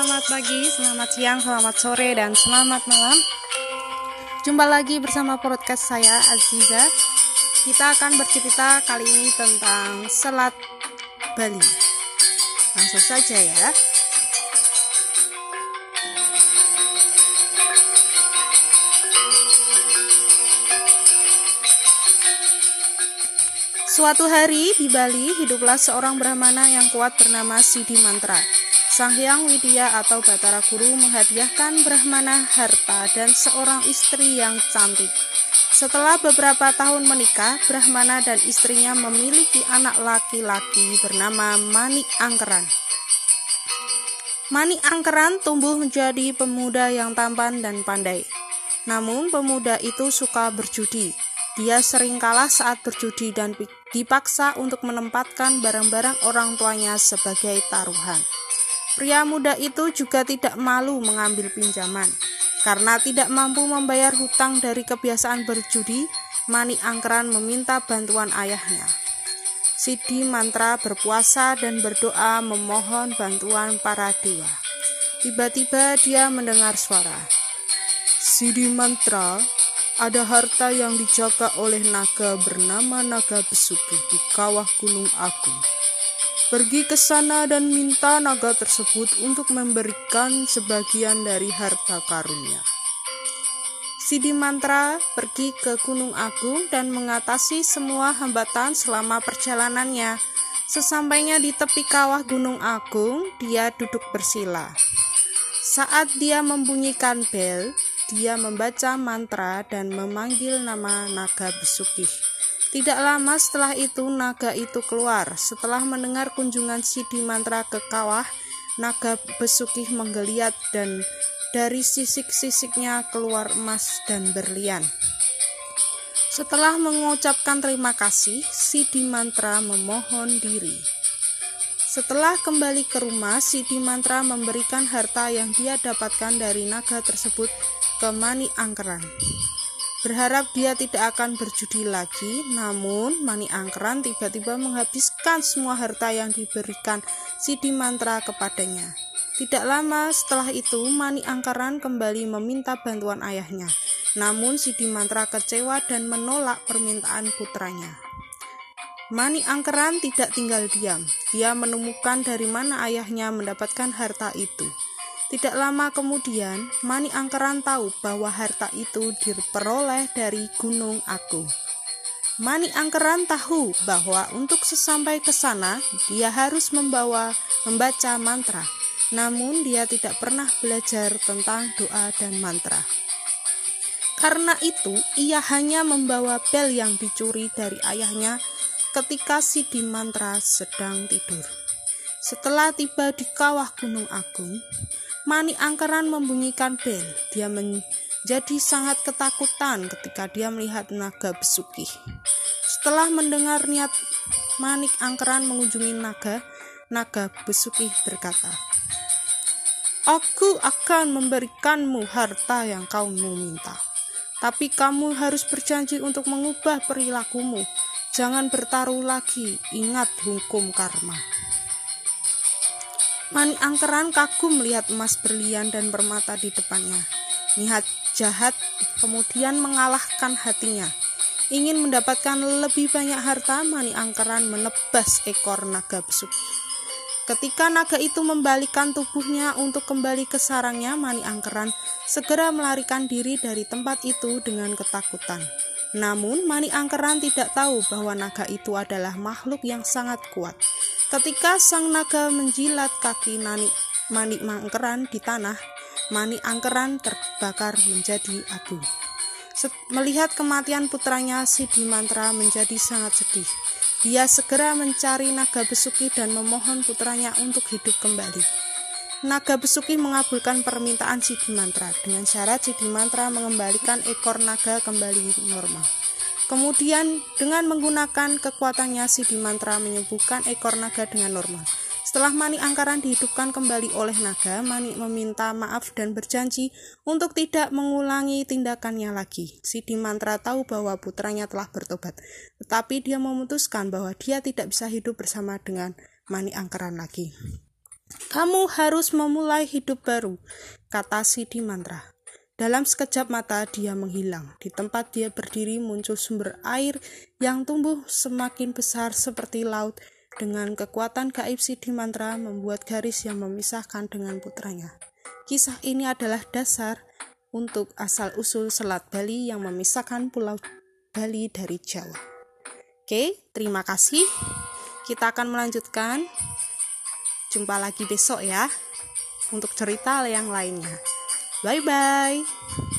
selamat pagi, selamat siang, selamat sore, dan selamat malam. Jumpa lagi bersama podcast saya Aziza. Kita akan bercerita kali ini tentang Selat Bali. Langsung saja ya. Suatu hari di Bali hiduplah seorang brahmana yang kuat bernama Sidi Mantra. Sang Hyang Widya atau Batara Guru menghadiahkan brahmana harta dan seorang istri yang cantik. Setelah beberapa tahun menikah, brahmana dan istrinya memiliki anak laki-laki bernama Mani Angkeran. Mani Angkeran tumbuh menjadi pemuda yang tampan dan pandai. Namun pemuda itu suka berjudi. Dia sering kalah saat berjudi dan dipaksa untuk menempatkan barang-barang orang tuanya sebagai taruhan. Pria muda itu juga tidak malu mengambil pinjaman. Karena tidak mampu membayar hutang dari kebiasaan berjudi, Mani Angkeran meminta bantuan ayahnya. Sidi Mantra berpuasa dan berdoa memohon bantuan para dewa. Tiba-tiba dia mendengar suara. Sidi Mantra, ada harta yang dijaga oleh naga bernama Naga Besuki di kawah Gunung Agung. Pergi ke sana dan minta naga tersebut untuk memberikan sebagian dari harta karunia. Sidi Mantra pergi ke Gunung Agung dan mengatasi semua hambatan selama perjalanannya. Sesampainya di tepi kawah Gunung Agung, dia duduk bersila. Saat dia membunyikan bel, dia membaca mantra dan memanggil nama naga Besukih. Tidak lama setelah itu naga itu keluar. Setelah mendengar kunjungan Sidi Mantra ke kawah, naga Besukih menggeliat dan dari sisik-sisiknya keluar emas dan berlian. Setelah mengucapkan terima kasih, Sidi Mantra memohon diri. Setelah kembali ke rumah, Sidi Mantra memberikan harta yang dia dapatkan dari naga tersebut ke Mani Angkeran. Berharap dia tidak akan berjudi lagi, namun Mani Angkeran tiba-tiba menghabiskan semua harta yang diberikan Sidi Mantra kepadanya. Tidak lama setelah itu, Mani Angkeran kembali meminta bantuan ayahnya. Namun Sidi Mantra kecewa dan menolak permintaan putranya. Mani Angkeran tidak tinggal diam. Dia menemukan dari mana ayahnya mendapatkan harta itu. Tidak lama kemudian, Mani Angkeran tahu bahwa harta itu diperoleh dari Gunung Agung. Mani Angkeran tahu bahwa untuk sesampai ke sana, dia harus membawa membaca mantra namun dia tidak pernah belajar tentang doa dan mantra. Karena itu, ia hanya membawa bel yang dicuri dari ayahnya ketika Sidi Mantra sedang tidur. Setelah tiba di kawah Gunung Agung, Mani Angkeran membunyikan bel. Dia menjadi sangat ketakutan ketika dia melihat naga besuki. Setelah mendengar niat Manik Angkeran mengunjungi naga, naga besuki berkata, Aku akan memberikanmu harta yang kau minta. Tapi kamu harus berjanji untuk mengubah perilakumu. Jangan bertaruh lagi, ingat hukum karma. Mani Angkeran kagum melihat emas berlian dan permata di depannya. Niat jahat kemudian mengalahkan hatinya. Ingin mendapatkan lebih banyak harta, Mani Angkeran menebas ekor naga besuki. Ketika naga itu membalikan tubuhnya untuk kembali ke sarangnya, Mani Angkeran segera melarikan diri dari tempat itu dengan ketakutan. Namun, Mani Angkeran tidak tahu bahwa naga itu adalah makhluk yang sangat kuat. Ketika sang naga menjilat kaki Nani, Mani Angkeran di tanah, Mani Angkeran terbakar menjadi abu. Melihat kematian putranya, Sidi Mantra menjadi sangat sedih. Dia segera mencari naga besuki dan memohon putranya untuk hidup kembali. Naga besuki mengabulkan permintaan Sidi Mantra dengan syarat Sidi Mantra mengembalikan ekor naga kembali normal. Kemudian dengan menggunakan kekuatannya Sidi Mantra menyembuhkan ekor naga dengan normal. Setelah Mani Angkaran dihidupkan kembali oleh naga, Mani meminta maaf dan berjanji untuk tidak mengulangi tindakannya lagi. Sidi Mantra tahu bahwa putranya telah bertobat, tetapi dia memutuskan bahwa dia tidak bisa hidup bersama dengan Mani Angkaran lagi. Kamu harus memulai hidup baru, kata Sidi Mantra. Dalam sekejap mata dia menghilang. Di tempat dia berdiri muncul sumber air yang tumbuh semakin besar seperti laut dengan kekuatan gaib Sidi Mantra membuat garis yang memisahkan dengan putranya. Kisah ini adalah dasar untuk asal-usul Selat Bali yang memisahkan Pulau Bali dari Jawa. Oke, terima kasih. Kita akan melanjutkan. Jumpa lagi besok ya untuk cerita yang lainnya. Bye bye.